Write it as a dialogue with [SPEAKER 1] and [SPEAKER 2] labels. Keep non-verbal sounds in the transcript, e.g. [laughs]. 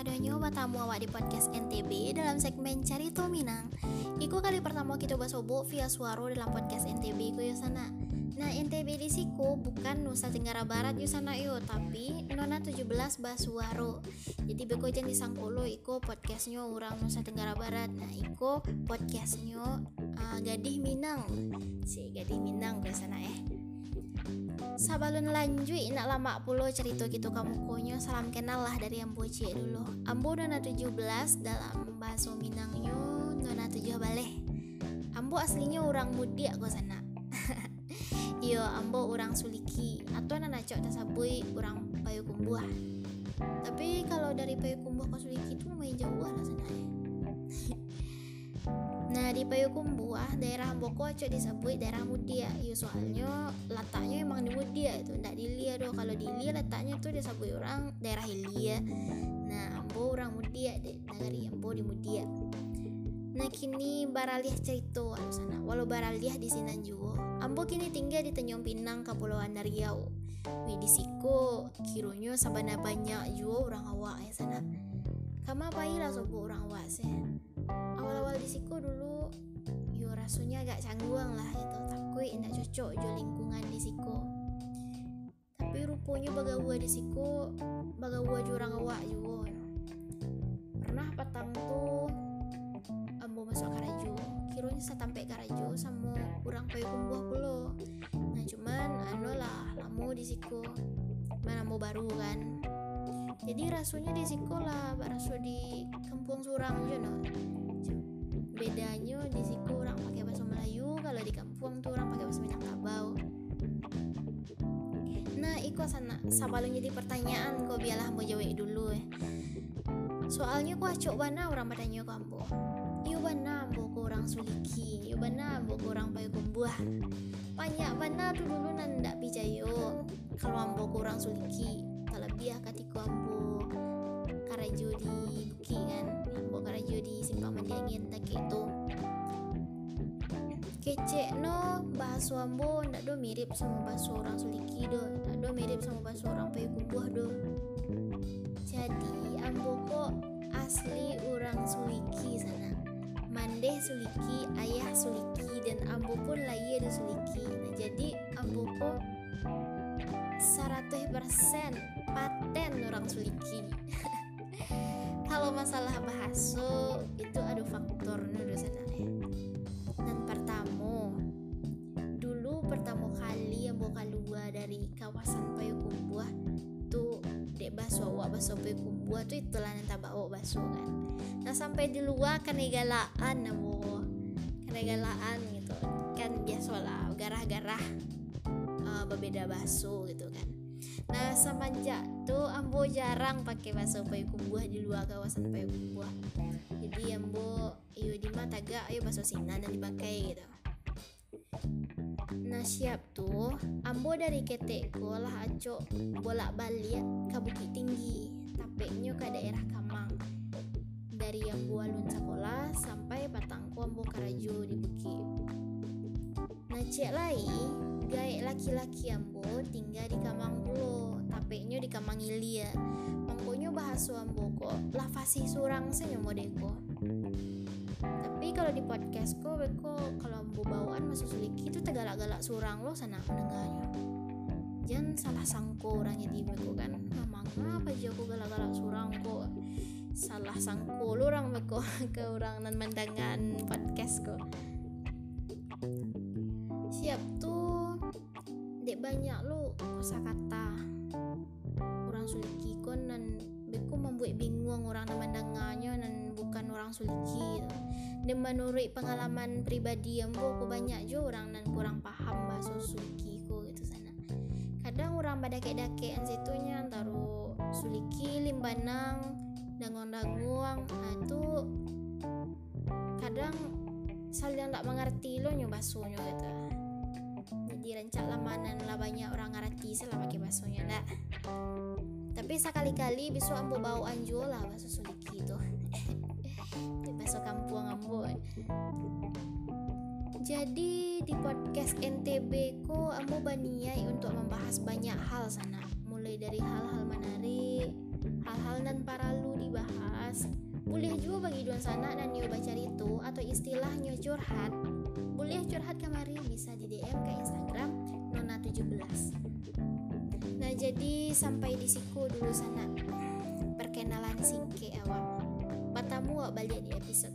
[SPEAKER 1] sadonyo batamu awak di podcast NTB dalam segmen Carito Minang. Iku kali pertama kita basobo via suara dalam podcast NTB ku yo sana. Nah NTB di siku bukan Nusa Tenggara Barat yo sana yo tapi Nona 17 Basuaro. Jadi beko jen di Sangkolo iko podcastnya orang Nusa Tenggara Barat. Nah iko podcastnya uh, Gadih Minang. Si Gadih Minang eh. Sabalun lanjut nak lama pulo cerita gitu kamu konyo salam kenal lah dari Ambo Cie dulu. Ambo nona 17 dalam bahasa Minangnya nona 7 baleh. Ambo aslinya orang mudi aku sana. [laughs] Yo Ambo orang suliki. Atau nana cok tasabui orang payu kumbuah Tapi kalau dari payu kumbuah ke suliki itu lumayan jauh lah sana [laughs] di Payakumbuh daerah Boko aja disebut daerah Mudia. Ya soalnya letaknya emang di Mudia itu ndak di Lia doh. Kalau di Lia letaknya tuh disebut orang daerah Hilia nah Ambo orang Mudia deh negari Ambo di Mudia. Nah kini baraliah cerita anu sana. Walau baraliah di Sinanjuwo Ambo kini tinggal di Tanjung Pinang Kepulauan Riau. Di siko sabana banyak juga orang awak ya sana. Kamu apa lah sobo orang awak sih canggung lah itu takut tidak cocok jo lingkungan di siku. Tapi rupanya bagawa di siku bagawa jurang awak juga pernah petang tuh ambo masuk karajo. Kiranya sampai karajo sama kurang payu kumbuh pulo nah cuman anu lah lamo di siku. Mana mau baru kan. Jadi rasanya di sekolah rasu di kampung surang juga no bedanya di situ iko sana sabalun jadi pertanyaan kok biarlah mau jawab dulu eh. Soalnya kok acok bana orang bertanya kamu iyo bana ambo ko orang suliki. Iyo bana ambo ko orang payu kumbuah banyak bana tuh dulu nanda pijayo kalau ambo ko orang suliki terlebih ketika ambo. Karajo di buki kan ambo karajo di simpang mandi angin tak itu kece no bahasa ambo ndak do mirip sama bahasa orang suliki do. Ndak do mirip sama bahasa orang payu kubuah do. Jadi ambo kok asli orang suliki sana. Mandeh suliki ayah suliki dan ambo pun lahir di suliki nah jadi ambo kok 100% paten orang suliki [laughs] kalau masalah bahasa itu ada faktor nudu sana awak baso Payakumbuh tuh itulah yang tak bawa baso kan nah sampai di luar kan galaan namo kan gitu kan biasalah garah-garah uh, berbeda baso gitu kan Nah semenjak tuh Ambo jarang pakai bahasa Payakumbuh di luar kawasan Payakumbuh. Jadi Ambo iyo di mata gak ayo bahasa Sina dan dipakai gitu. Nah siap tuh. Ambo dari ketekku lah acok bolak balik ke Bukit Tinggi tapeknya ke daerah Kamang. Dari Ambo alun sekolah sampai Patangku Ambo Karajo di Bukit. Nah cek lagi gay laki-laki ambo tinggal di Kamang pulo tapeknya di Kamang Ilia mangkonya bahasa ambo kok lah fasih surang sih modeko kalau di podcast kok beko kalau ambo bawaan masuk suliki itu tegalak-galak surang lo sana mendengarnya jangan salah sangko orangnya di beko kan. Memang apa aja aku galak-galak surang kok? Salah sangko lo orang beko [laughs] ke orang nan podcast kok siap tuh. Dek banyak lo kosakata orang suliki kon dan beku membuat bingung orang memandangannya dan bukan orang suliki dan menurut pengalaman pribadi yang aku banyak juga orang dan kurang paham bahasa suliki ko gitu sana kadang orang pada dake-dakean situnya taruh suliki limbanang dangon-danguang nah itu kadang saling tak mengerti lo nyoba basuhnya gitu. Jadi rencak lamanan lah banyak orang ngerti salah pakai basuhnya ndak tapi sekali-kali bisa ambo bawa anjo lah bahasa suliki bahasa jadi di podcast NTB ko ambo baniai untuk membahas banyak hal sana. Mulai dari hal-hal menarik hal-hal dan paralu dibahas. Boleh juga bagi dua sana dan nyoba cari itu atau istilahnya curhat. Boleh curhat kemari bisa di DM ke Instagram Nona17 nah jadi sampai di siku dulu sana. Perkenalan singke awak. Batamu balik di episode